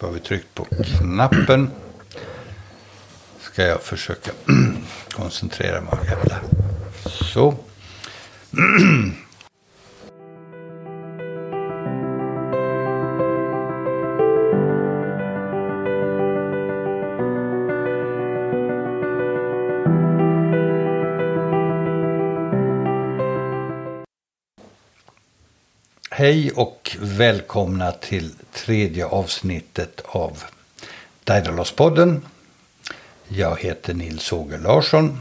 Då har vi tryckt på knappen. Ska jag försöka koncentrera mig. Jävlar. Så. Hej och välkomna till tredje avsnittet av Daidalos-podden. Jag heter Nils Åge Larsson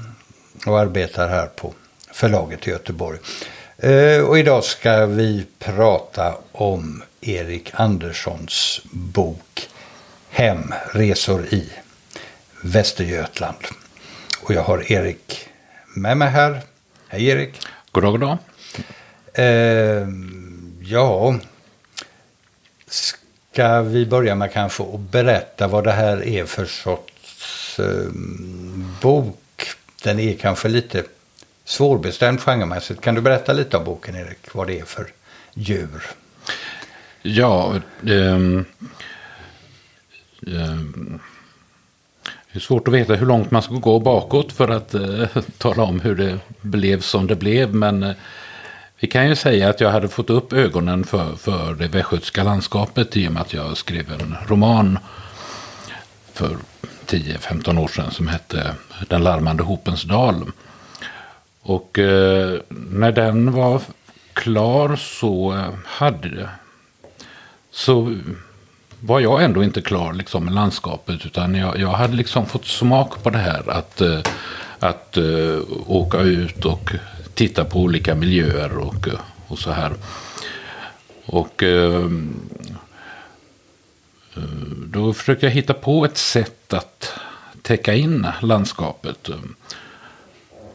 och arbetar här på förlaget i Göteborg. Eh, och idag ska vi prata om Erik Anderssons bok Hem, resor i Västergötland. Och jag har Erik med mig här. Hej Erik! God dag, god dag. Eh, ja, ska vi börja med kanske att berätta vad det här är för sorts eh, bok? Den är kanske lite svårbestämd genremässigt. Kan du berätta lite om boken Erik? Vad det är för djur? Ja, det är svårt att veta hur långt man ska gå bakåt för att eh, tala om hur det blev som det blev. Men eh, vi kan ju säga att jag hade fått upp ögonen för, för det västgötska landskapet i och med att jag skrev en roman för 10-15 år sedan som hette Den larmande hopens dal. Och eh, när den var klar så eh, hade så var jag ändå inte klar liksom, med landskapet. Utan jag, jag hade liksom fått smak på det här att, eh, att uh, åka ut och titta på olika miljöer och, och så här. Och uh, då försökte jag hitta på ett sätt att täcka in landskapet.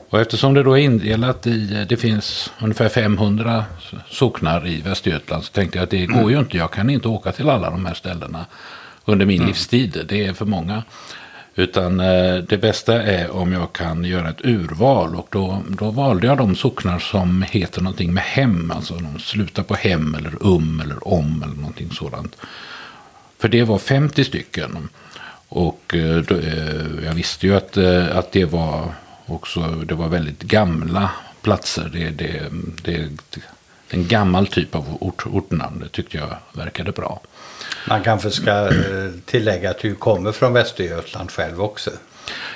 Och eftersom det då är indelat i, det finns ungefär 500 socknar i Västergötland så tänkte jag att det går ju inte, jag kan inte åka till alla de här ställena under min mm. livstid, det är för många. Utan eh, det bästa är om jag kan göra ett urval och då, då valde jag de socknar som heter någonting med hem, alltså de slutar på hem eller um eller om eller någonting sådant. För det var 50 stycken. Och eh, då, eh, jag visste ju att, eh, att det var också, det var väldigt gamla platser. Det, det, det, en gammal typ av ort, ortnamn. Det tyckte jag verkade bra. Man kanske ska eh, tillägga att du kommer från Västergötland själv också.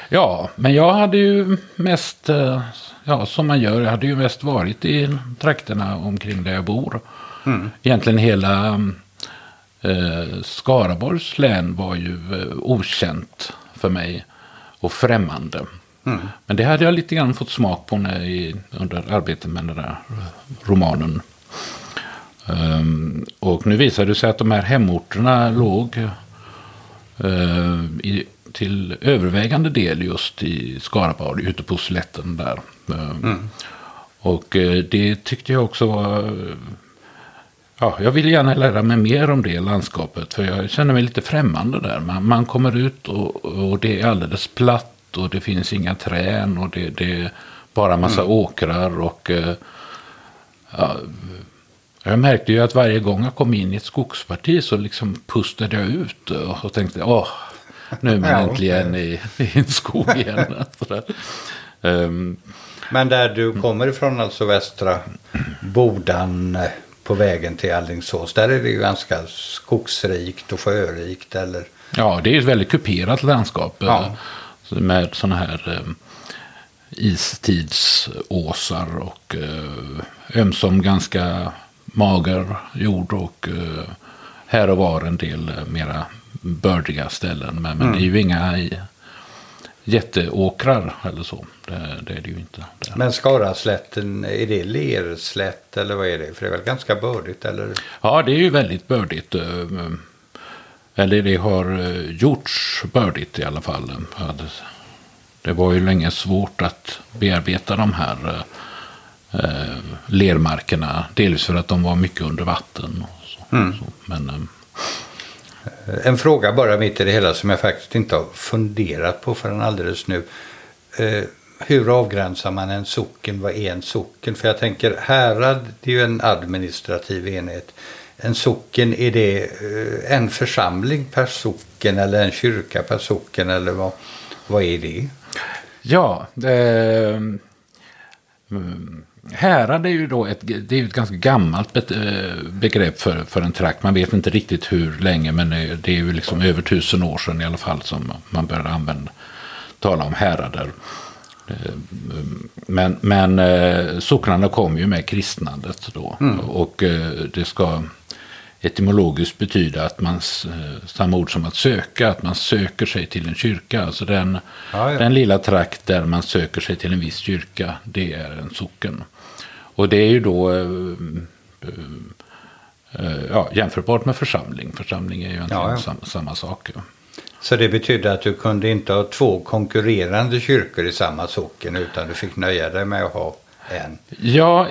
Ja, men jag hade ju mest, eh, ja som man gör, jag hade ju mest varit i trakterna omkring där jag bor. Mm. Egentligen hela eh, Skaraborgs län var ju eh, okänt för mig och främmande. Mm. Men det hade jag lite grann fått smak på när jag, under arbetet med den där romanen. Um, och nu visade det sig att de här hemorterna låg uh, i, till övervägande del just i Skaraborg, ute på slätten där. Uh, mm. Och uh, det tyckte jag också var... Ja, jag vill gärna lära mig mer om det landskapet. För jag känner mig lite främmande där. Man, man kommer ut och, och det är alldeles platt och det finns inga trän och det, det är bara massa mm. åkrar och uh, ja, jag märkte ju att varje gång jag kom in i ett skogsparti så liksom pustade jag ut och tänkte åh, nu är man äntligen i, i en skog igen. um, Men där du kommer ifrån, alltså västra Bodan eh, på vägen till Allingsås, där är det ju ganska skogsrikt och sjörikt eller? Ja, det är ett väldigt kuperat landskap. Ja med sådana här eh, istidsåsar och eh, ömsom ganska mager jord och eh, här och var en del eh, mera bördiga ställen. Men, men mm. det är ju inga i, jätteåkrar eller så. Det, det, är det ju inte. Det. Men Skaraslätten, är det lerslätt eller vad är det? För det är väl ganska bördigt eller? Ja, det är ju väldigt bördigt. Eh, eller det har eh, gjorts bördigt i alla fall. Det var ju länge svårt att bearbeta de här eh, lermarkerna. Delvis för att de var mycket under vatten. Så, mm. så. Men, eh, en fråga bara mitt i det hela som jag faktiskt inte har funderat på förrän alldeles nu. Eh, hur avgränsar man en socken? Vad är en socken? För jag tänker härad, det är ju en administrativ enhet. En socken, är det eh, en församling per socken eller en kyrka per socken eller vad, vad är det? Ja, det, mm, härad är ju då ett, det är ett ganska gammalt begrepp för, för en trakt. Man vet inte riktigt hur länge, men det är ju liksom över tusen år sedan i alla fall som man började använda, tala om härader. Eh, men, men eh, socknarna kom ju med kristnandet då. Mm. Och eh, det ska etymologiskt betyda att man, samma ord som att söka, att man söker sig till en kyrka. Alltså den, ja, ja. den lilla trakt där man söker sig till en viss kyrka, det är en socken. Och det är ju då ja, jämförbart med församling. Församling är ju egentligen ja, samma, samma sak. Så det betydde att du kunde inte ha två konkurrerande kyrkor i samma socken utan du fick nöja dig med att ha en? Ja,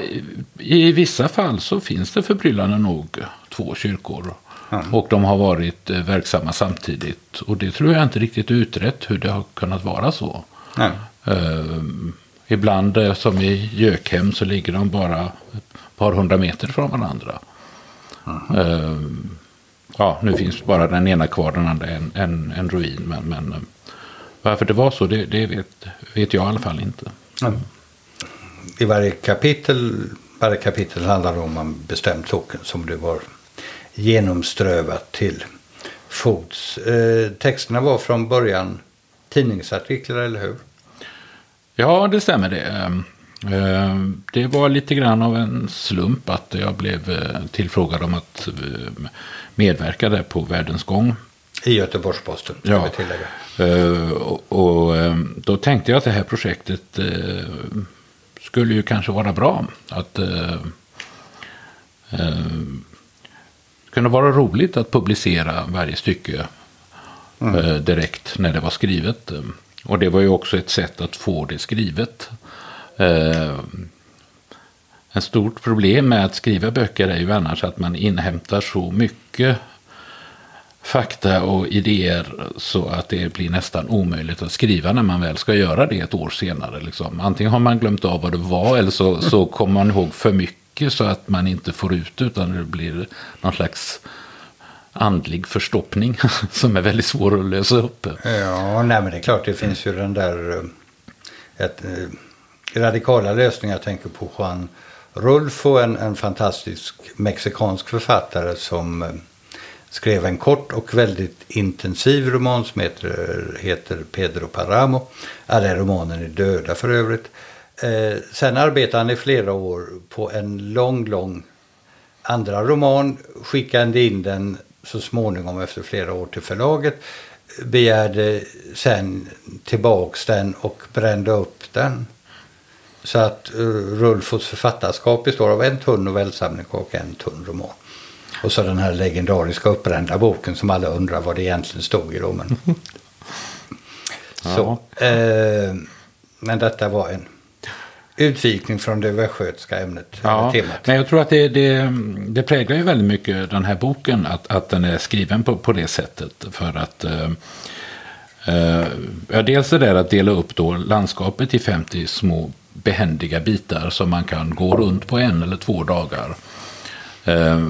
i vissa fall så finns det förbryllande nog två kyrkor. Mm. Och de har varit eh, verksamma samtidigt. Och det tror jag inte riktigt utrett hur det har kunnat vara så. Mm. Uh, ibland eh, som i Gökhem så ligger de bara ett par hundra meter från varandra. Mm. Uh, ja, nu finns bara den ena kvar, den andra en, en, en ruin. Men, men eh, varför det var så, det, det vet, vet jag i alla fall inte. I varje kapitel, varje kapitel handlar om en bestämd socken som du var genomströvat till fots. Eh, texterna var från början tidningsartiklar, eller hur? Ja, det stämmer det. Ehm, Eh, det var lite grann av en slump att jag blev eh, tillfrågad om att eh, medverka där på Världens gång. I Göteborgs-Posten, ja. vi tillägga. Och, då tänkte jag att det här projektet skulle ju kanske vara bra. Att kunde vara roligt att publicera varje stycke mm. direkt när det var skrivet. Och det var ju också ett sätt att få det skrivet. Eh, ett stort problem med att skriva böcker är ju annars att man inhämtar så mycket fakta och idéer så att det blir nästan omöjligt att skriva när man väl ska göra det ett år senare. Liksom. Antingen har man glömt av vad det var eller så, så kommer man ihåg för mycket så att man inte får ut utan det blir någon slags andlig förstoppning som är väldigt svår att lösa upp. Ja, nej men det är klart det finns ju den där eh, ett, eh, radikala lösningar. Jag tänker på Juan Rulfo, en, en fantastisk mexikansk författare som eh, skrev en kort och väldigt intensiv roman som heter, heter Pedro Paramo. Alla romanen är döda för övrigt. Eh, sen arbetade han i flera år på en lång, lång andra roman. Skickade in den så småningom efter flera år till förlaget. Begärde sen tillbaks den och brände upp den. Så att uh, Rulfos författarskap består av en tunn novellsamling och en tunn roman. Och så den här legendariska uppbrända boken som alla undrar vad det egentligen stod i. Då, men... så, eh, men detta var en utvikning från det västgötska ämnet. Ja, temat. men jag tror att det, det, det, präglar ju väldigt mycket den här boken att, att den är skriven på, på det sättet. För att eh, eh, dels det där att dela upp då landskapet i 50 små behändiga bitar som man kan gå runt på en eller två dagar. Eh,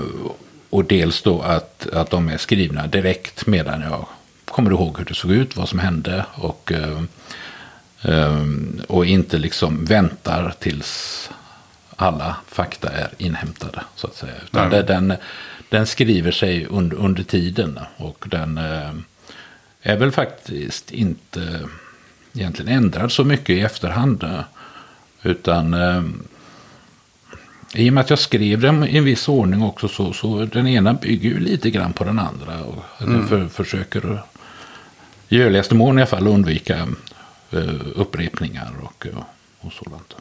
och dels då att, att de är skrivna direkt medan jag kommer ihåg hur det såg ut, vad som hände. Och, eh, och inte liksom väntar tills alla fakta är inhämtade. så att säga. Utan det, den, den skriver sig under, under tiden. Och den eh, är väl faktiskt inte egentligen ändrad så mycket i efterhand. Utan eh, i och med att jag skrev dem i en viss ordning också så, så den ena bygger ju lite grann på den andra. Och mm. för, försöker i görligaste mån i alla fall undvika eh, upprepningar och, och sådant.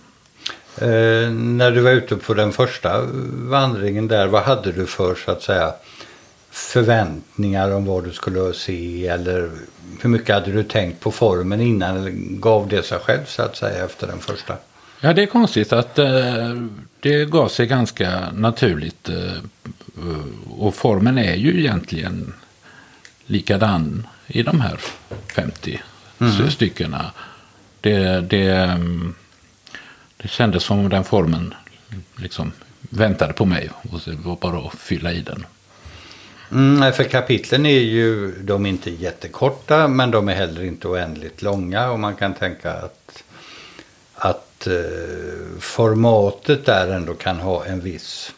Eh, när du var ute på den första vandringen där, vad hade du för så att säga förväntningar om vad du skulle se eller hur mycket hade du tänkt på formen innan eller gav det sig själv så att säga efter den första? Ja, det är konstigt att eh, det gav sig ganska naturligt. Eh, och formen är ju egentligen likadan i de här 50 mm. styckena. Det, det, det kändes som den formen liksom väntade på mig. Och det var bara att fylla i den. Mm, för kapitlen är ju, de är inte jättekorta men de är heller inte oändligt långa och man kan tänka att, att eh, formatet där ändå kan ha en viss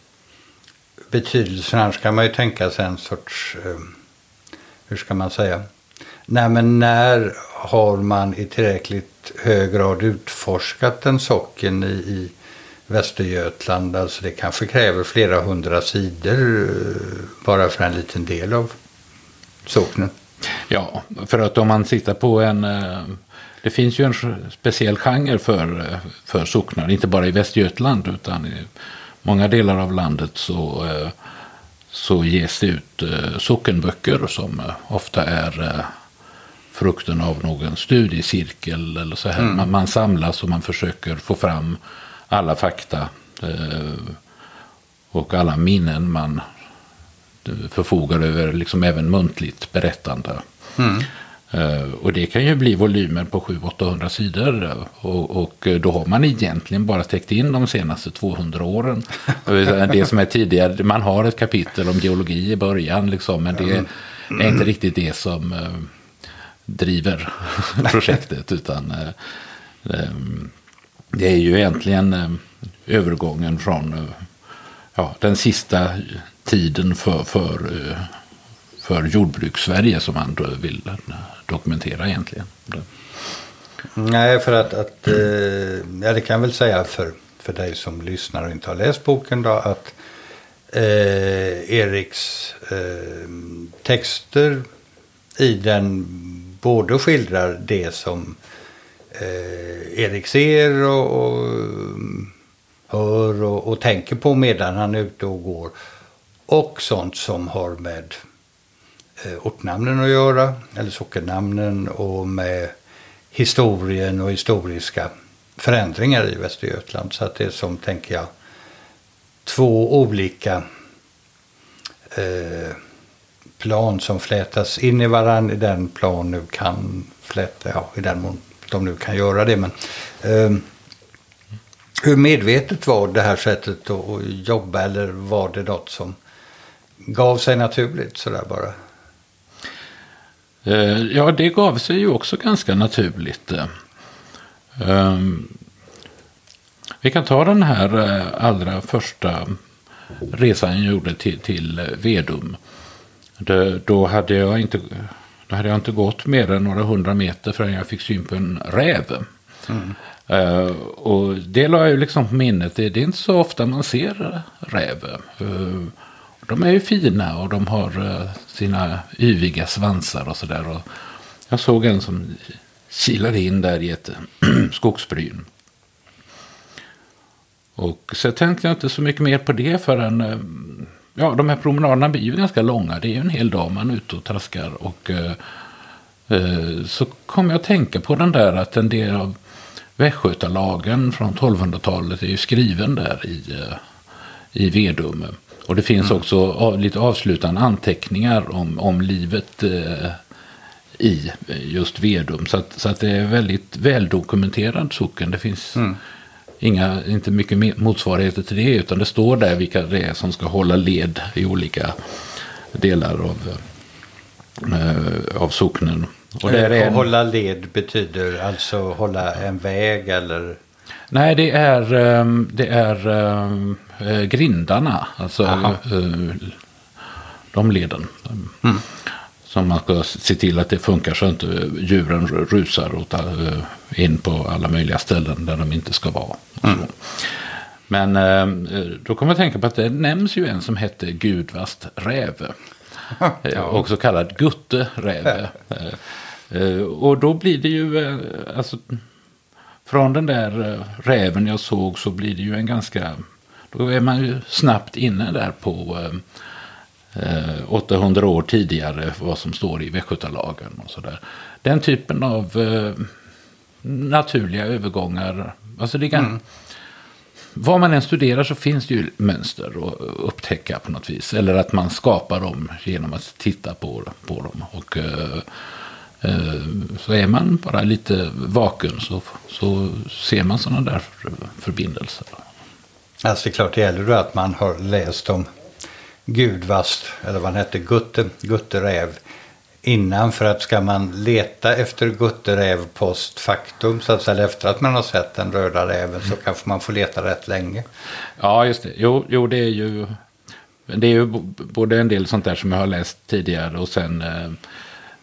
betydelse. Annars kan man ju tänka sig en sorts, eh, hur ska man säga, Nej, men när har man i tillräckligt hög grad utforskat en socken i, i Västergötland? Alltså det kanske kräver flera hundra sidor eh, bara för en liten del av socknen. Ja, för att om man tittar på en... Eh, det finns ju en speciell genre för, eh, för socknar, inte bara i Västergötland utan i många delar av landet så, så ges det ut sockenböcker som ofta är frukten av någon studiecirkel eller så här. Mm. Man, man, samlas och man försöker få fram alla fakta eh, och alla minnen man eh, förfogar över, liksom även muntligt berättande. Mm. Uh, och det kan ju bli volymer på 700-800 sidor. Och, och, då har man egentligen bara täckt in de senaste 200 åren. det som är tidigare, man har ett kapitel om geologi i början, liksom, men det är inte riktigt det som driver projektet. utan eh, ehm, det är ju egentligen eh, övergången från eh, ja, den sista tiden för, för, för jordbrukssverige som han vill dokumentera egentligen. Nej, för att, att ja, det kan jag väl säga för, för dig som lyssnar och inte har läst boken då att eh, Eriks eh, texter i den både skildrar det som eh, Erik ser och, och hör och, och, tänker på medan han är ute och går. Och sånt som har med eh, ortnamnen att göra, eller sockennamnen och med historien och historiska förändringar i Västergötland. Så att det är som, tänker jag, två olika eh, plan som flätas in i varandra i den plan nu kan fläta, ja i den mån de nu kan göra det. Men, eh, hur medvetet var det här sättet att jobba eller var det något som gav sig naturligt sådär bara? Eh, ja, det gav sig ju också ganska naturligt. Eh. Ehm, vi kan ta den här eh, allra första resan jag gjorde till, till Vedum. Det, då, hade jag inte, då hade jag inte gått mer än några hundra meter förrän jag fick syn på en räv. Mm. Uh, och det la jag liksom på minnet. Det, det, är inte så ofta man ser räv. Uh, de är ju fina och de har uh, sina yviga svansar och sådär. Jag såg en som kilade in där i ett skogsbryn. Och så tänkte jag inte så mycket mer på det förrän ja, de här promenaderna blir ju ganska långa. Det är ju en hel dag man är ute och traskar. Och eh, eh, så kom jag att tänka på den där att en del av Västgötalagen från 1200-talet är ju skriven där i, eh, i Vedum. Och det finns mm. också av, lite avslutande anteckningar om, om livet eh, i just Vedum. Så att, så att det är väldigt väldokumenterad socken. Det finns mm inga, inte mycket motsvarigheter till det. Utan det står där vilka det är som ska hålla led i olika delar av, äh, av socknen. Och där är en... Hålla led betyder alltså hålla en väg eller? Nej, det är, ehm, det är äh, grindarna. Alltså äh, de leden. Mm. Som man ska se till att det funkar så att inte djuren rusar och tar eh, in på alla möjliga ställen där de inte ska vara. Mm. Men eh, då kommer jag tänka på att det nämns ju en som hette Gudvast Räve. ja. Också kallad Gutte Räve. Eh, och då blir det ju, alltså, från den där räven jag såg så blir det ju en ganska, då är man ju snabbt inne där på 800 eh, år tidigare vad som står i Västgötalagen och sådär. Den typen av eh, naturliga övergångar. Alltså det kan, mm. Vad man än studerar så finns det ju mönster att upptäcka på något vis. Eller att man skapar dem genom att titta på, på dem. Och, eh, eh, så är man bara lite vaken så, så ser man sådana där förbindelser. Alltså det är klart det gäller då att man har läst om Gudvast, eller vad han hette, Gutte, Gutte Räv innan. För att ska man leta efter Gutte Räv post faktum, så att säga efter att man har sett den röda räven, så kanske man får leta rätt länge. Ja, just det. Jo, jo det är ju... Det är ju både en del sånt där som jag har läst tidigare och sen... Eh,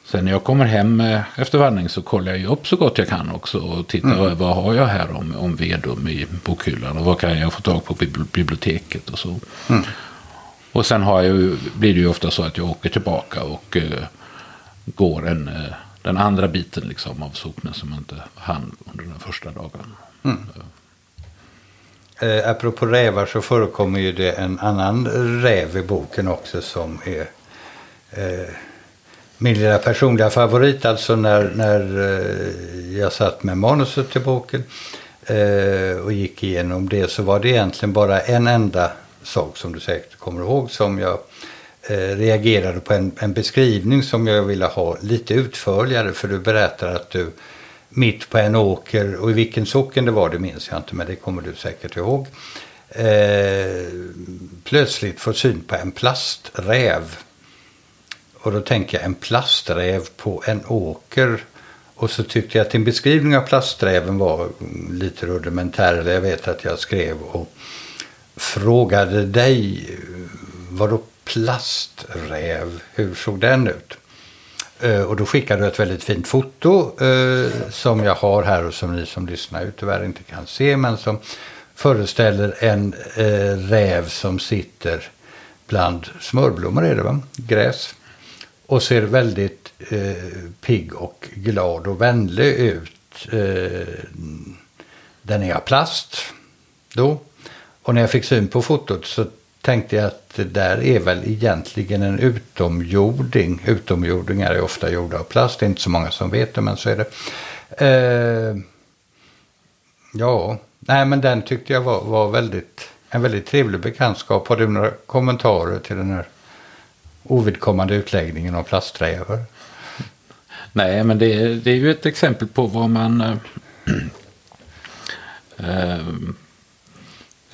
sen när jag kommer hem eh, efter vandring så kollar jag ju upp så gott jag kan också och tittar mm. vad har jag här om, om Vedum i bokhyllan och vad kan jag få tag på på biblioteket och så. Mm. Och sen har jag blir det ju ofta så att jag åker tillbaka och uh, går en, uh, den andra biten liksom av socknen som jag inte hann under den första dagen. Mm. Eh, apropå rävar så förekommer ju det en annan räv i boken också som är eh, min lilla personliga favorit. Alltså när, när eh, jag satt med manuset till boken eh, och gick igenom det så var det egentligen bara en enda sak som du säkert kommer ihåg som jag eh, reagerade på en, en beskrivning som jag ville ha lite utförligare för du berättar att du mitt på en åker och i vilken socken det var det minns jag inte men det kommer du säkert ihåg. Eh, plötsligt får syn på en plasträv. Och då tänker jag en plasträv på en åker. Och så tyckte jag att din beskrivning av plasträven var lite rudimentär. Eller jag vet att jag skrev och frågade dig, vadå plasträv, hur såg den ut? Eh, och då skickade du ett väldigt fint foto eh, som jag har här och som ni som lyssnar ju tyvärr inte kan se men som föreställer en eh, räv som sitter bland smörblommor är det va? Gräs. Och ser väldigt pigg och glad och vänlig ut. den är av plast då. Och när jag fick syn på fotot så tänkte jag att det där är väl egentligen en utomjording. Utomjordingar är ofta gjorda av plast, det är inte så många som vet det, men så är det. Eh, ja, nej men den tyckte jag var, var väldigt, en väldigt trevlig bekantskap. Har du några kommentarer till den här ovidkommande utläggningen av plasträvar? Nej, men det, det är ju ett exempel på vad man... Äh, äh,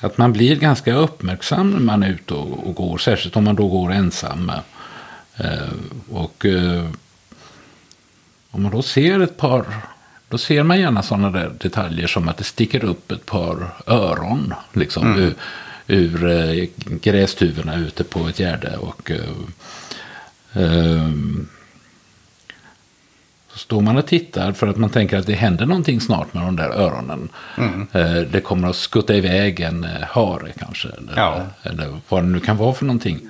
att man blir ganska uppmärksam när man är ute och, och går, särskilt om man då går ensam. Eh, och eh, om man då ser ett par, då ser man gärna sådana där detaljer som att det sticker upp ett par öron, liksom, mm. ur, ur eh, grästuvorna ute på ett gärde. Och, eh, eh, så står man och tittar för att man tänker att det händer någonting snart med de där öronen. Mm. Eh, det kommer att skutta iväg en eh, hare kanske. Eller, ja. eller vad det nu kan vara för någonting.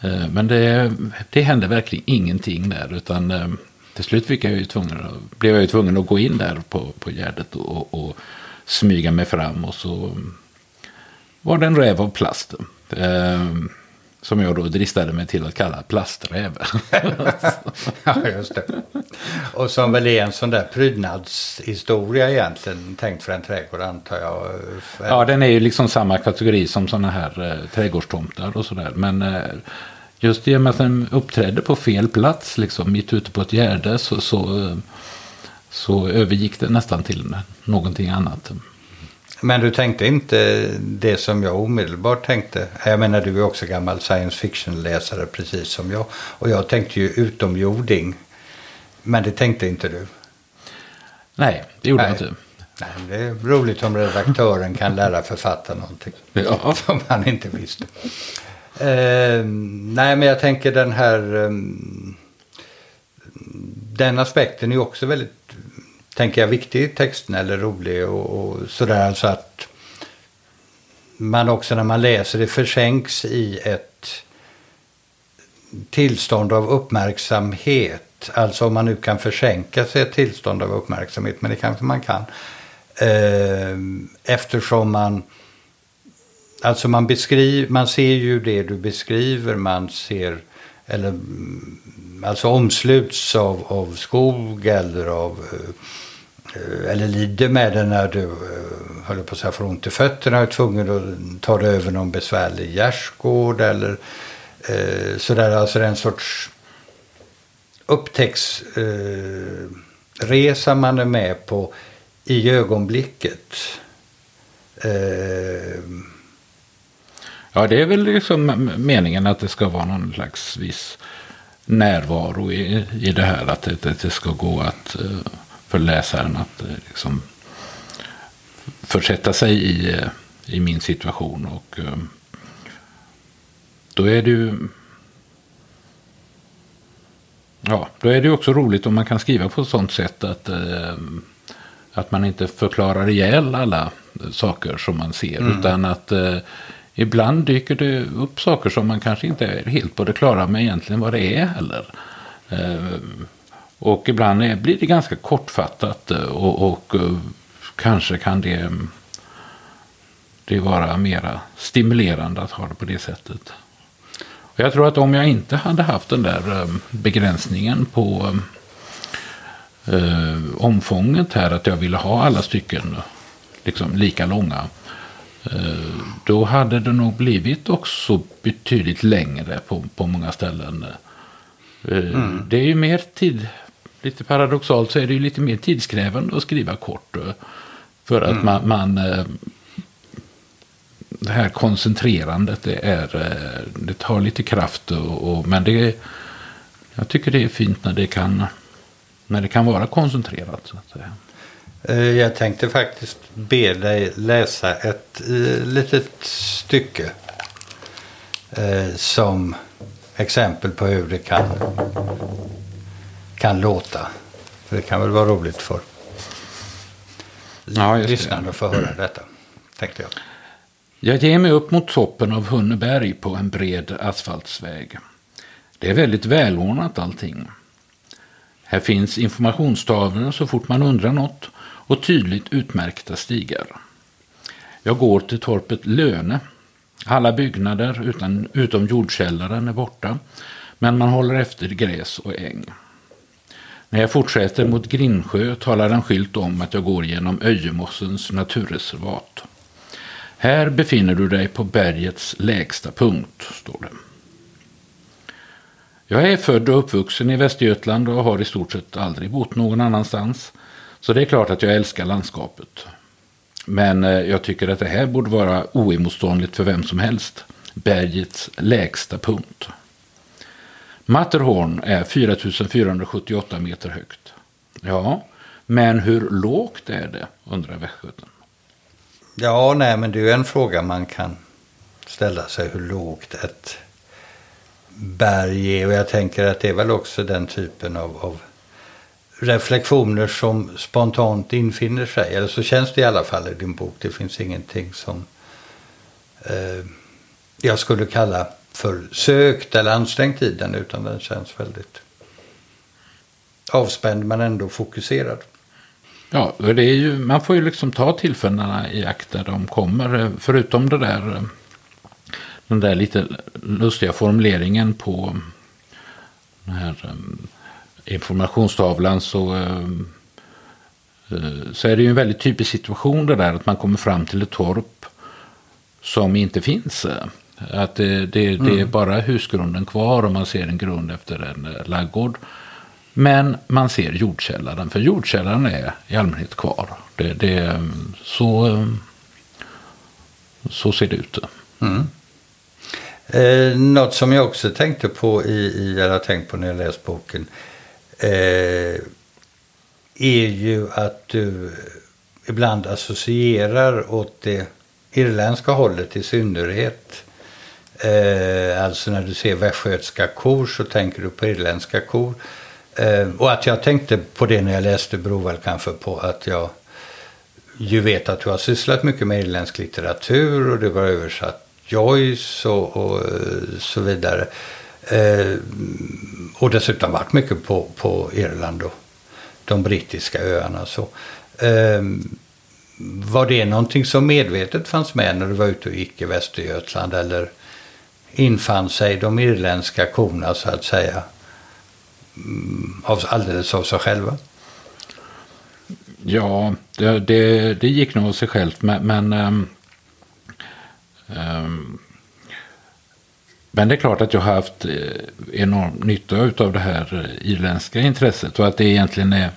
Eh, men det, det hände verkligen ingenting där. Utan till slut fick jag ju tvungen, blev jag ju tvungen att gå in där på, på gärdet och, och smyga mig fram. Och så var det en räv av plast. Som jag då dristade mig till att kalla plasträv. ja, just det. Och som väl är en sån där prydnadshistoria egentligen, tänkt för en trädgård antar jag. Ja, den är ju liksom samma kategori som sådana här eh, trädgårdstomtar och sådär. Men eh, just i och med att den uppträdde på fel plats, liksom mitt ute på ett gärde, så, så, eh, så övergick det nästan till någonting annat. Men du tänkte inte det som jag omedelbart tänkte. Jag menar du är också gammal science fiction-läsare precis som jag. Och jag tänkte ju utomjording. Men det tänkte inte du. Nej, det gjorde Nej. jag inte. Nej, det är roligt om redaktören kan lära författaren någonting. Ja. Som han inte visste. Uh, nej, men jag tänker den här... Um, den aspekten är också väldigt tänker jag, viktig i texten eller rolig och, och sådär. Så att man också när man läser det försänks i ett tillstånd av uppmärksamhet. Alltså om man nu kan försänka sig ett tillstånd av uppmärksamhet, men det kanske man kan. Eh, eftersom man Alltså man beskriver, man ser ju det du beskriver, man ser, eller mm, alltså omsluts av, av skog eller av Eh, Eh, eller lider med det när du eh, höll håller på att säga får ont i fötterna och är tvungen att ta dig över någon besvärlig gärdsgård eller eh, sådär. Alltså det är en sorts upptäcktsresa eh, man är med på i ögonblicket. Eh, Ja, det är väl liksom meningen att det ska vara någon slags viss närvaro i, i det här. Att det, det ska gå att eh, för läsaren att eh, liksom försätta sig i, eh, i min situation. Och då är det ju Ja, då är det också roligt om man kan skriva på ett sånt sätt att, att man inte förklarar ihjäl alla saker som man ser. Mm. Utan att ibland dyker det upp saker som man kanske inte är helt på det klara med egentligen vad det är heller. Eh, och ibland blir det ganska kortfattat eh, och, och eh, kanske kan det, det vara mera stimulerande att ha det på det sättet. Och jag tror att om jag inte hade haft den där begränsningen på eh, omfånget här, att jag ville ha alla stycken liksom lika långa. Eh, då hade det nog blivit också betydligt längre på, på många ställen. Eh, mm. Det är ju mer tid, lite paradoxalt så är det ju lite mer tidskrävande att skriva kort. Eh, för att mm. man, man, det här koncentrerandet det, är, det tar lite kraft. Och, och, men det, jag tycker det är fint när det kan, när det kan vara koncentrerat. Så att säga. Eh, jag tänkte faktiskt be dig läsa ett litet stycke. Som exempel på hur det kan, kan låta. För det kan väl vara roligt för ja, lyssnarna att få höra detta. Tänkte jag. Jag ger mig upp mot toppen av Hunneberg på en bred asfaltsväg. Det är väldigt välordnat allting. Här finns informationstavlor så fort man undrar något och tydligt utmärkta stigar. Jag går till torpet Löne. Alla byggnader utan, utom jordkällaren är borta, men man håller efter gräs och äng. När jag fortsätter mot Grinsjö talar en skylt om att jag går genom Öjemossens naturreservat. Här befinner du dig på bergets lägsta punkt, står det. Jag är född och uppvuxen i Västergötland och har i stort sett aldrig bott någon annanstans. Så det är klart att jag älskar landskapet. Men eh, jag tycker att det här borde vara oemotståndligt för vem som helst. Bergets lägsta punkt. Matterhorn är 4478 meter högt. Ja, men hur lågt är det, undrar västgöten. Ja, nej, men det är ju en fråga man kan ställa sig hur lågt ett berg är. Och jag tänker att det är väl också den typen av, av reflektioner som spontant infinner sig. Eller så känns det i alla fall i din bok. Det finns ingenting som eh, jag skulle kalla försökt eller ansträngt i den. Utan den känns väldigt avspänd men ändå fokuserad. Ja, det är ju, man får ju liksom ta tillfällena i akt där de kommer. Förutom det där, den där lite lustiga formuleringen på den här eh, informationstavlan så, eh, eh, så är det ju en väldigt typisk situation det där att man kommer fram till ett torp som inte finns. Att det, det, mm. det är mm. bara husgrunden kvar och man ser en grund efter en eh, laggård. Men man ser jordkällaren, för jordkällaren är i allmänhet kvar. Det, det, så, så ser det ut. Mm. Eh, något som jag också tänkte på i, i har tänkt på när jag läst boken eh, är ju att du ibland associerar åt det irländska hållet i synnerhet. Eh, alltså när du ser västgötska kor så tänker du på irländska kor. Eh, och att jag tänkte på det när jag läste beror väl kanske på att jag ju vet att du har sysslat mycket med irländsk litteratur och du har översatt Joyce och, och eh, så vidare. Eh, och dessutom varit mycket på, på Irland och de brittiska öarna. Så, eh, var det någonting som medvetet fanns med när du var ute och gick i Västergötland eller infann sig de irländska korna så att säga mm, av, alldeles av sig själva? Ja, det, det, det gick nog av sig självt men, men um, um, men det är klart att jag har haft eh, enorm nytta av det här eh, irländska intresset och att det egentligen är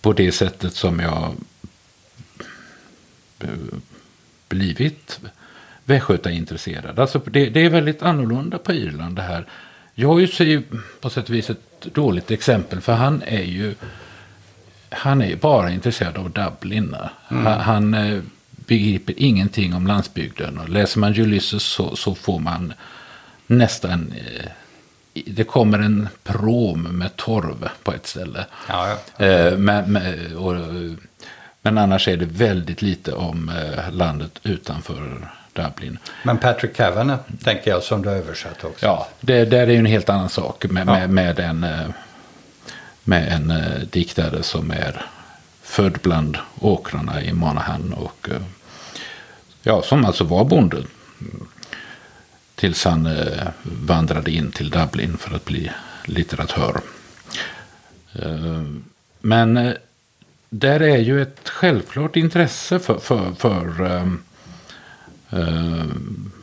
på det sättet som jag eh, blivit västgötaintresserad. Alltså det, det är väldigt annorlunda på Irland det här. Jag ser ju på sätt och vis ett dåligt exempel för han är ju han är bara intresserad av Dublin. Mm. Han, han eh, begriper ingenting om landsbygden. Och läser man Ulysses så, så får man nästan... Eh, det kommer en prom med torv på ett ställe. Ja, ja. Eh, med, med, och, men annars är det väldigt lite om eh, landet utanför Dublin. Men Patrick Kavanagh tänker jag som du har översatt också. Ja, det där är ju en helt annan sak med, ja. med, med en, eh, med en uh, diktare som är född bland åkrarna i Manahan och uh, ja, som alltså var bonde. Tills han vandrade in till Dublin för att bli litteratör. men där är ju ett självklart intresse för, för, för, um,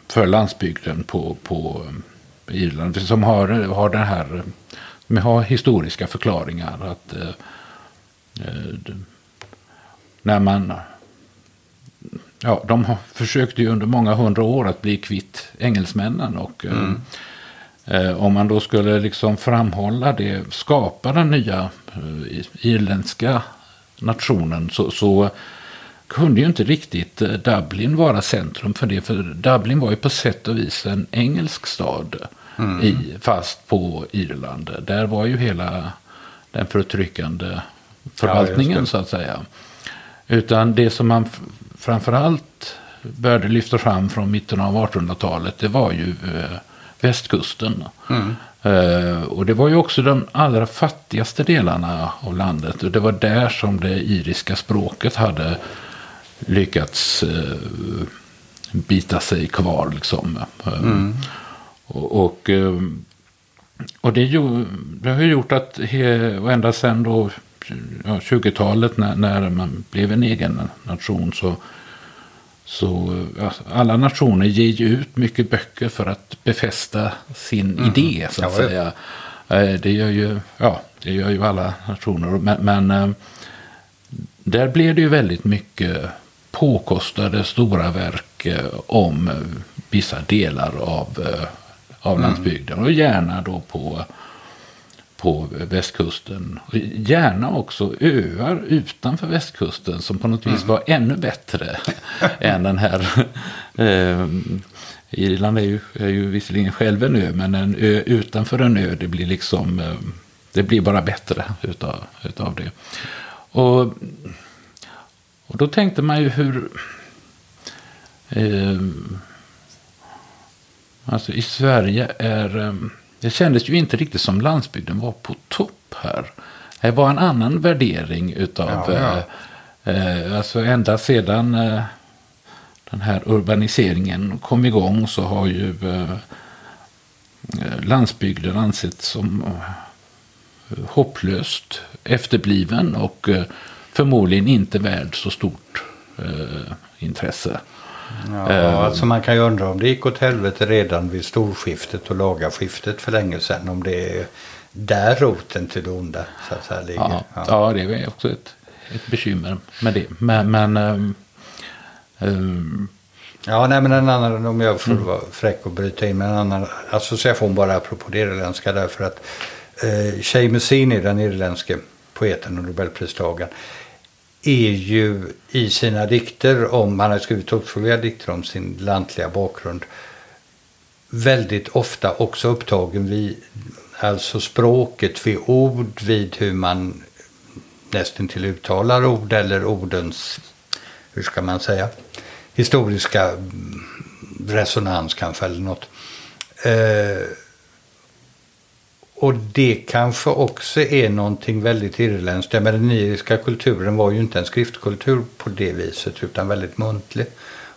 för landsbygden på, på Irland. Som har, har den här, som har historiska förklaringar. Att uh, när man Ja, de försökte ju under många hundra år att bli kvitt engelsmännen. Och mm. eh, om man då skulle liksom framhålla det, skapa den nya eh, irländska nationen så, så kunde ju inte riktigt eh, Dublin vara centrum för det. För Dublin var ju på sätt och vis en engelsk stad. Mm. I, fast på Irland. Där var ju hela den förtryckande förvaltningen ja, så att säga. Utan det som man framförallt började lyfta fram från mitten av 1800-talet det var ju eh, västkusten. Mm. Uh, och det var ju också de allra fattigaste delarna av landet. Och det var där som det iriska språket hade lyckats uh, bita sig kvar. Liksom. Uh, mm. Och, och, och, det, ju, det har gjort att, och ända sedan då ja, 20-talet när, när man blev en egen nation så så alla nationer ger ju ut mycket böcker för att befästa sin mm. idé så att ja, säga. Eh, det gör ju, ja, det gör ju alla nationer. Men, men eh, där blev det ju väldigt mycket påkostade stora verk eh, om vissa delar av, av mm. landsbygden. Och gärna då på på västkusten. Gärna också öar utanför västkusten som på något vis mm. var ännu bättre än den här. Eh, Irland är ju, är ju visserligen själv en ö, men en ö utanför en ö, det blir liksom, eh, det blir bara bättre utav, utav det. Och, och då tänkte man ju hur, eh, alltså i Sverige är eh, det kändes ju inte riktigt som landsbygden var på topp här. Det var en annan värdering utav, ja, ja. Eh, eh, alltså ända sedan eh, den här urbaniseringen kom igång så har ju eh, landsbygden ansetts som hopplöst efterbliven och förmodligen inte värd så stort intresse. Ja, uh, alltså man kan ju undra om det gick åt helvete redan vid storskiftet och lagarskiftet för länge sedan. Om det är där roten till det onda så att säga ligger. Ja, ja. ja det är också ett, ett bekymmer med det. Men, men um, um, Ja, nej men en annan, om jag får mm. vara fräck och bryta in med en annan association bara apropå det irländska därför att eh, Seamus den irländske poeten och nobelpristagaren, är ju i sina dikter om, han har skrivit åtskilliga dikter om sin lantliga bakgrund, väldigt ofta också upptagen vid alltså språket, vid ord, vid hur man nästan till uttalar ord eller ordens, hur ska man säga, historiska resonans kanske eller något. Eh, och det kanske också är någonting väldigt irländskt. Men den iriska kulturen var ju inte en skriftkultur på det viset utan väldigt muntlig.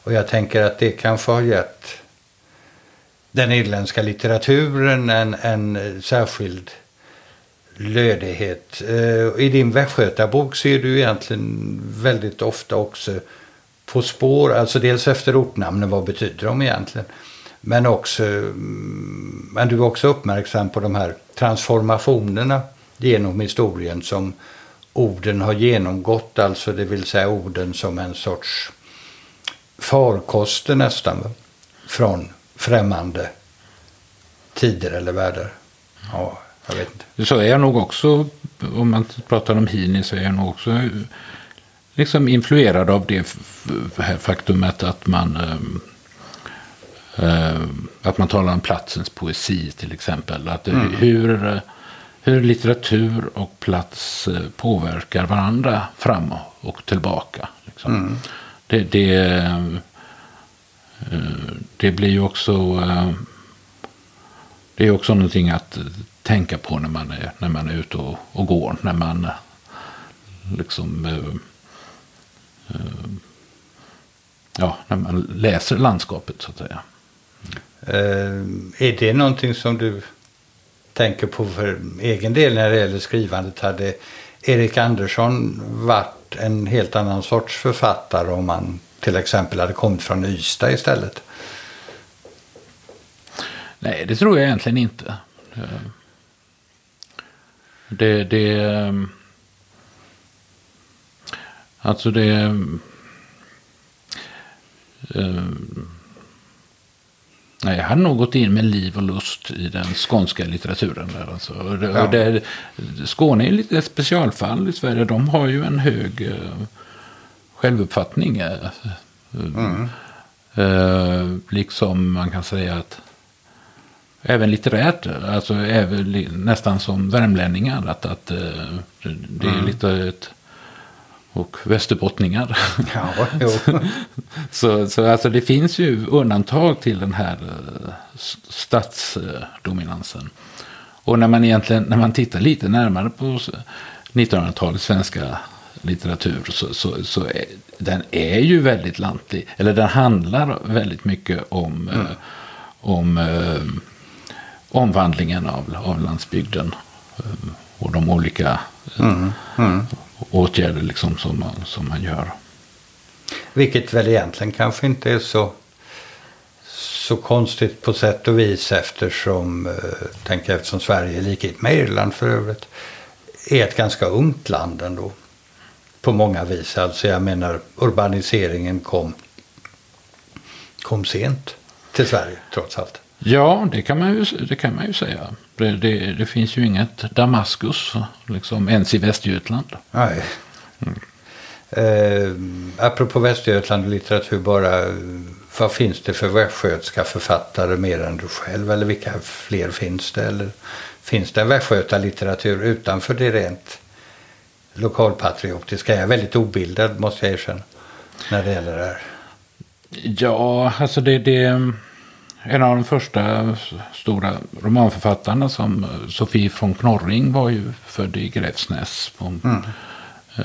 Och jag tänker att det kanske har gett den irländska litteraturen en, en särskild lödighet. Eh, I din västgötabok ser du egentligen väldigt ofta också på spår, alltså dels efter ortnamnen, vad betyder de egentligen? Men också, men du är också uppmärksam på de här transformationerna genom historien som orden har genomgått, alltså det vill säga orden som en sorts farkoster nästan. från främmande tider eller världar. Ja, jag vet inte. Så är jag nog också, om man pratar om Hini, så är jag nog också eh, liksom influerad av det här faktumet att man eh, att man talar om platsens poesi till exempel. Att mm. hur, hur litteratur och plats eh, påverkar varandra fram och tillbaka. Liksom. Mm. Det, det, eh, det blir ju också det är också någonting att tänka på när man är, när man är ute och, och går. När man liksom ja, när man läser landskapet så att säga. Eh, är det någonting som du tänker på för egen del när det gäller skrivandet. Hade Erik Andersson varit en helt annan sorts författare om han till exempel hade kommit från Ystad istället? Nej, det tror jag egentligen inte. Eh, det, det ehm, alltså det ehm, Nej, jag hade nog gått in med liv och lust i den skånska litteraturen. Där alltså. ja. det, Skåne är lite ett specialfall i Sverige. De har ju en hög uh, självuppfattning. Uh, mm. uh, liksom man kan säga att även litterärt, alltså även, nästan som värmlänningar. Att, att det är mm. lite ett och västerbottningar. Ja, så så alltså, det finns ju undantag till den här uh, stadsdominansen. Och när man egentligen, när man tittar lite närmare på 1900-talets svenska litteratur så, så, så är, den är ju väldigt lantlig. Eller den handlar väldigt mycket om, mm. uh, om uh, omvandlingen av, av landsbygden. och de olika mm. Mm åtgärder liksom som, man, som man gör. Vilket väl egentligen kanske inte är så, så konstigt på sätt och vis eftersom, eh, tänker jag, eftersom Sverige, i likhet med Irland för övrigt, är ett ganska ungt land ändå. På många vis. Alltså jag menar urbaniseringen kom, kom sent till Sverige trots allt. Ja, det kan man ju, det kan man ju säga. Det, det, det finns ju inget Damaskus liksom, ens i Västergötland. Nej. Mm. Eh, apropå Västergötland och litteratur bara. Vad finns det för västgötska författare mer än du själv? Eller vilka fler finns det? Eller finns det västgötalitteratur utanför det rent lokalpatriotiska? Jag är väldigt obildad måste jag erkänna. När det gäller det här. Ja, alltså det... det en av de första stora romanförfattarna som Sofie von Knorring var ju född i Gräfsnäs på, mm.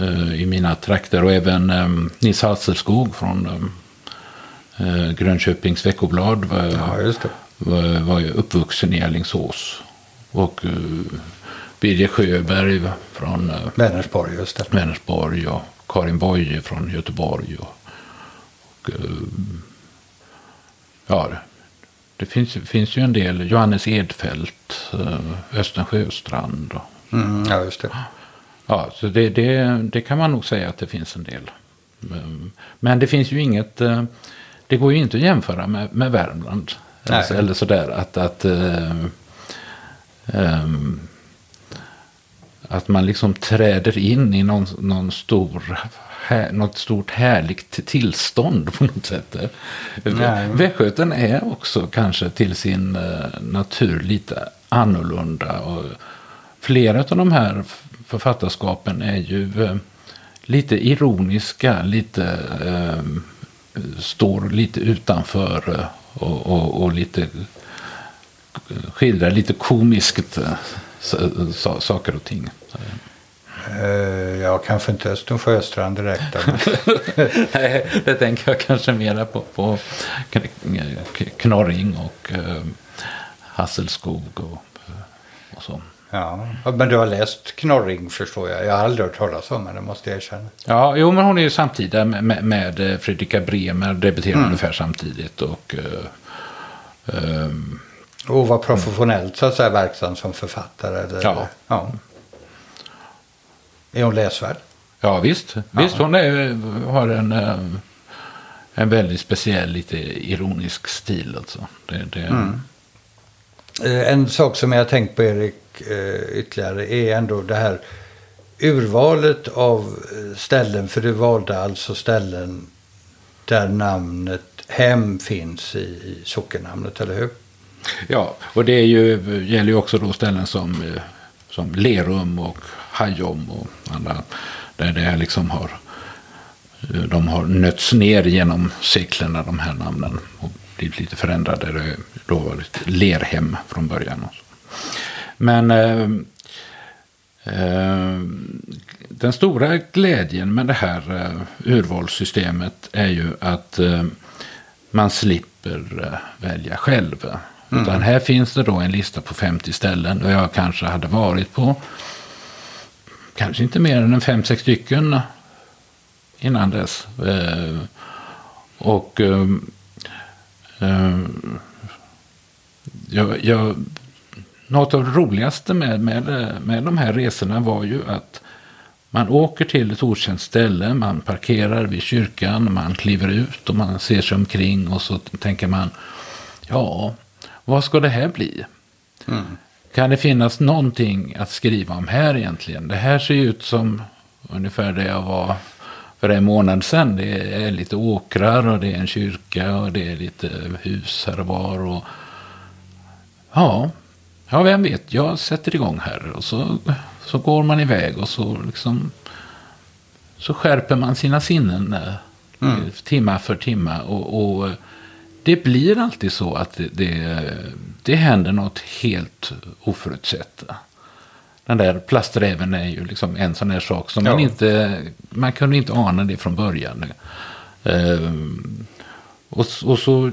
uh, i mina trakter. Och även um, Nils Hasselskog från um, Grönköpings veckoblad var, ja, var, var ju uppvuxen i Alingsås. Och uh, Birger Sjöberg från uh, Vänersborg, just det. Vänersborg och Karin Boye från Göteborg. Och, och uh, ja, det finns, finns ju en del. Johannes Edfält, eh, Östen Sjöstrand. Och, mm, ja, just det. Ja, så det, det, det kan man nog säga att det finns en del. Mm. Men det finns ju inget, eh, det går ju inte att jämföra med, med Värmland. Alltså, eller sådär att, att, um, att man liksom träder in i någon, någon stor här, något stort härligt tillstånd på något sätt. Västgöten är också kanske till sin uh, natur lite annorlunda. Och flera av de här författarskapen är ju uh, lite ironiska, lite uh, står lite utanför och, och, och lite skildrar lite komiskt saker och ting. Uh, ja, kanske inte Östen Sjöstrand direkt. Nej, det tänker jag kanske mera på, på Knorring och uh, Hasselskog och, och så. Ja, men du har läst Knorring förstår jag. Jag har aldrig hört talas om henne, det måste jag erkänna. Ja, jo, men hon är ju samtida med, med Fredrika Bremer, debuterade mm. ungefär samtidigt. Och, uh, um, och var professionellt så att säga verksam som författare? Eller? Ja. ja. Är hon läsvärd? Ja visst. Ja. Visst hon är, har en, eh, en väldigt speciell, lite ironisk stil. Alltså. Det, det, mm. En sak som jag har tänkt på Erik ytterligare är ändå det här urvalet av ställen. För du valde alltså ställen där namnet hem finns i, i sockennamnet, eller hur? Ja, och det är ju, gäller ju också då ställen som, som Lerum och Hajom och andra. Där det liksom har, de har nötts ner genom seklerna, de här namnen. Och blivit lite förändrade. Det då var det Lerhem från början. Men eh, eh, den stora glädjen med det här eh, urvalssystemet är ju att eh, man slipper eh, välja själv. Mm. Utan här finns det då en lista på 50 ställen och jag kanske hade varit på kanske inte mer än en 5-6 stycken innan dess. Eh, och eh, jag, jag, något av det roligaste med, med, med de här resorna var ju att man åker till ett okänt ställe, man parkerar vid kyrkan, man kliver ut och man ser sig omkring och så tänker man, ja, vad ska det här bli? Mm. Kan det finnas någonting att skriva om här egentligen? Det här ser ut som ungefär det jag var för en månad sedan. Det är lite åkrar och det är en kyrka och det är lite hus här och var. Och... Ja, ja, vem vet, jag sätter igång här. Och så så går man iväg och så liksom så skärper man sina sinnen eh, mm. timma för timma. Och, och, det blir alltid så att det, det, det händer något helt oförutsett. Den där plasträven är ju liksom en sån här sak som ja. man inte, man kunde inte ana det från början. Um, och, och så,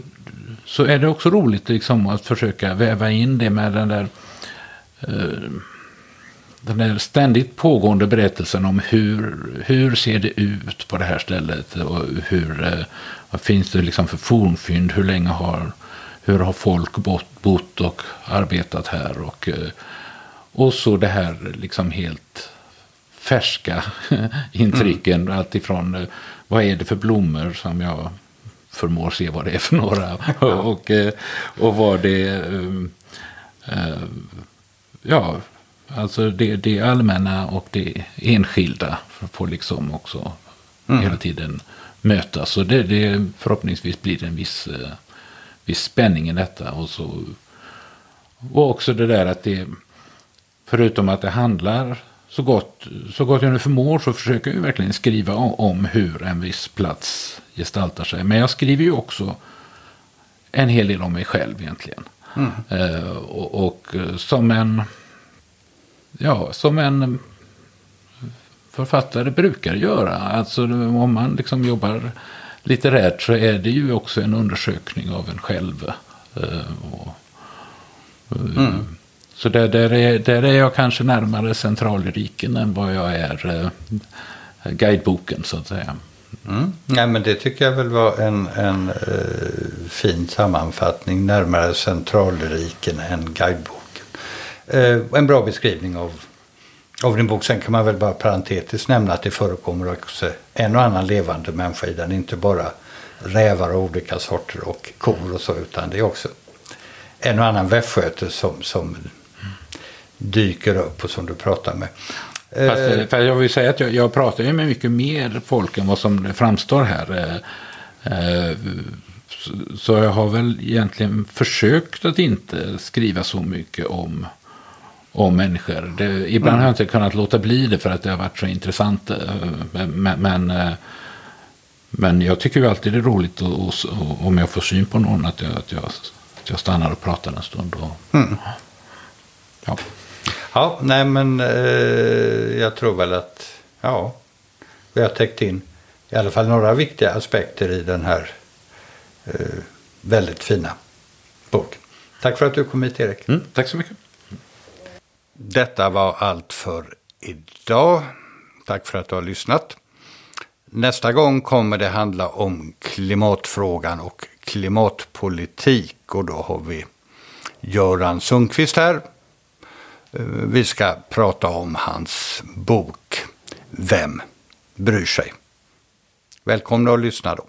så är det också roligt liksom att försöka väva in det med den där uh, den där ständigt pågående berättelsen om hur, hur ser det ut på det här stället och hur, eh, vad finns det liksom för fornfynd, hur länge har, hur har folk bott, bott och arbetat här? Och, eh, och så det här liksom helt färska intrycken, mm. alltifrån eh, vad är det för blommor som jag förmår se vad det är för några? Och, och vad det ja, Alltså det, det allmänna och det enskilda får liksom också mm. hela tiden mötas. Så det, det förhoppningsvis blir en viss, eh, viss spänning i detta. Och, så, och också det där att det, förutom att det handlar så gott, så gott jag nu förmår så försöker jag verkligen skriva om hur en viss plats gestaltar sig. Men jag skriver ju också en hel del om mig själv egentligen. Mm. Eh, och, och, som en ja, som en författare brukar göra. Alltså om man liksom jobbar litterärt så är det ju också en undersökning av en själv. Eh, och, eh, mm. Så där, där, är, där är jag kanske närmare centralriken än vad jag är eh, guideboken så att säga. Mm. Nej, men det tycker jag väl var en, en uh, fin sammanfattning. Närmare centralriken än guideboken. Eh, en bra beskrivning av, av din bok. Sen kan man väl bara parentetiskt nämna att det förekommer också en och annan levande människa i den. Inte bara rävar av olika sorter och kor och så utan det är också en och annan västgöte som, som dyker upp och som du pratar med. Fast, eh, för jag vill säga att jag, jag pratar ju med mycket mer folk än vad som framstår här. Eh, så jag har väl egentligen försökt att inte skriva så mycket om om människor. Det, ibland mm. har jag inte kunnat låta bli det för att det har varit så intressant. Eh, men, men, eh, men jag tycker ju alltid det är roligt och, och, och, om jag får syn på någon att jag, att jag, att jag stannar och pratar en stund. Och, mm. Ja. ja, nej men eh, jag tror väl att ja, vi har täckt in i alla fall några viktiga aspekter i den här eh, väldigt fina boken. Tack för att du kom hit Erik. Mm, tack så mycket. Detta var allt för idag. Tack för att du har lyssnat. Nästa gång kommer det handla om klimatfrågan och klimatpolitik. Och då har vi Göran Sundqvist här. Eh, vi ska prata om hans bok Vem bryr sig? Välkomna att lyssna då.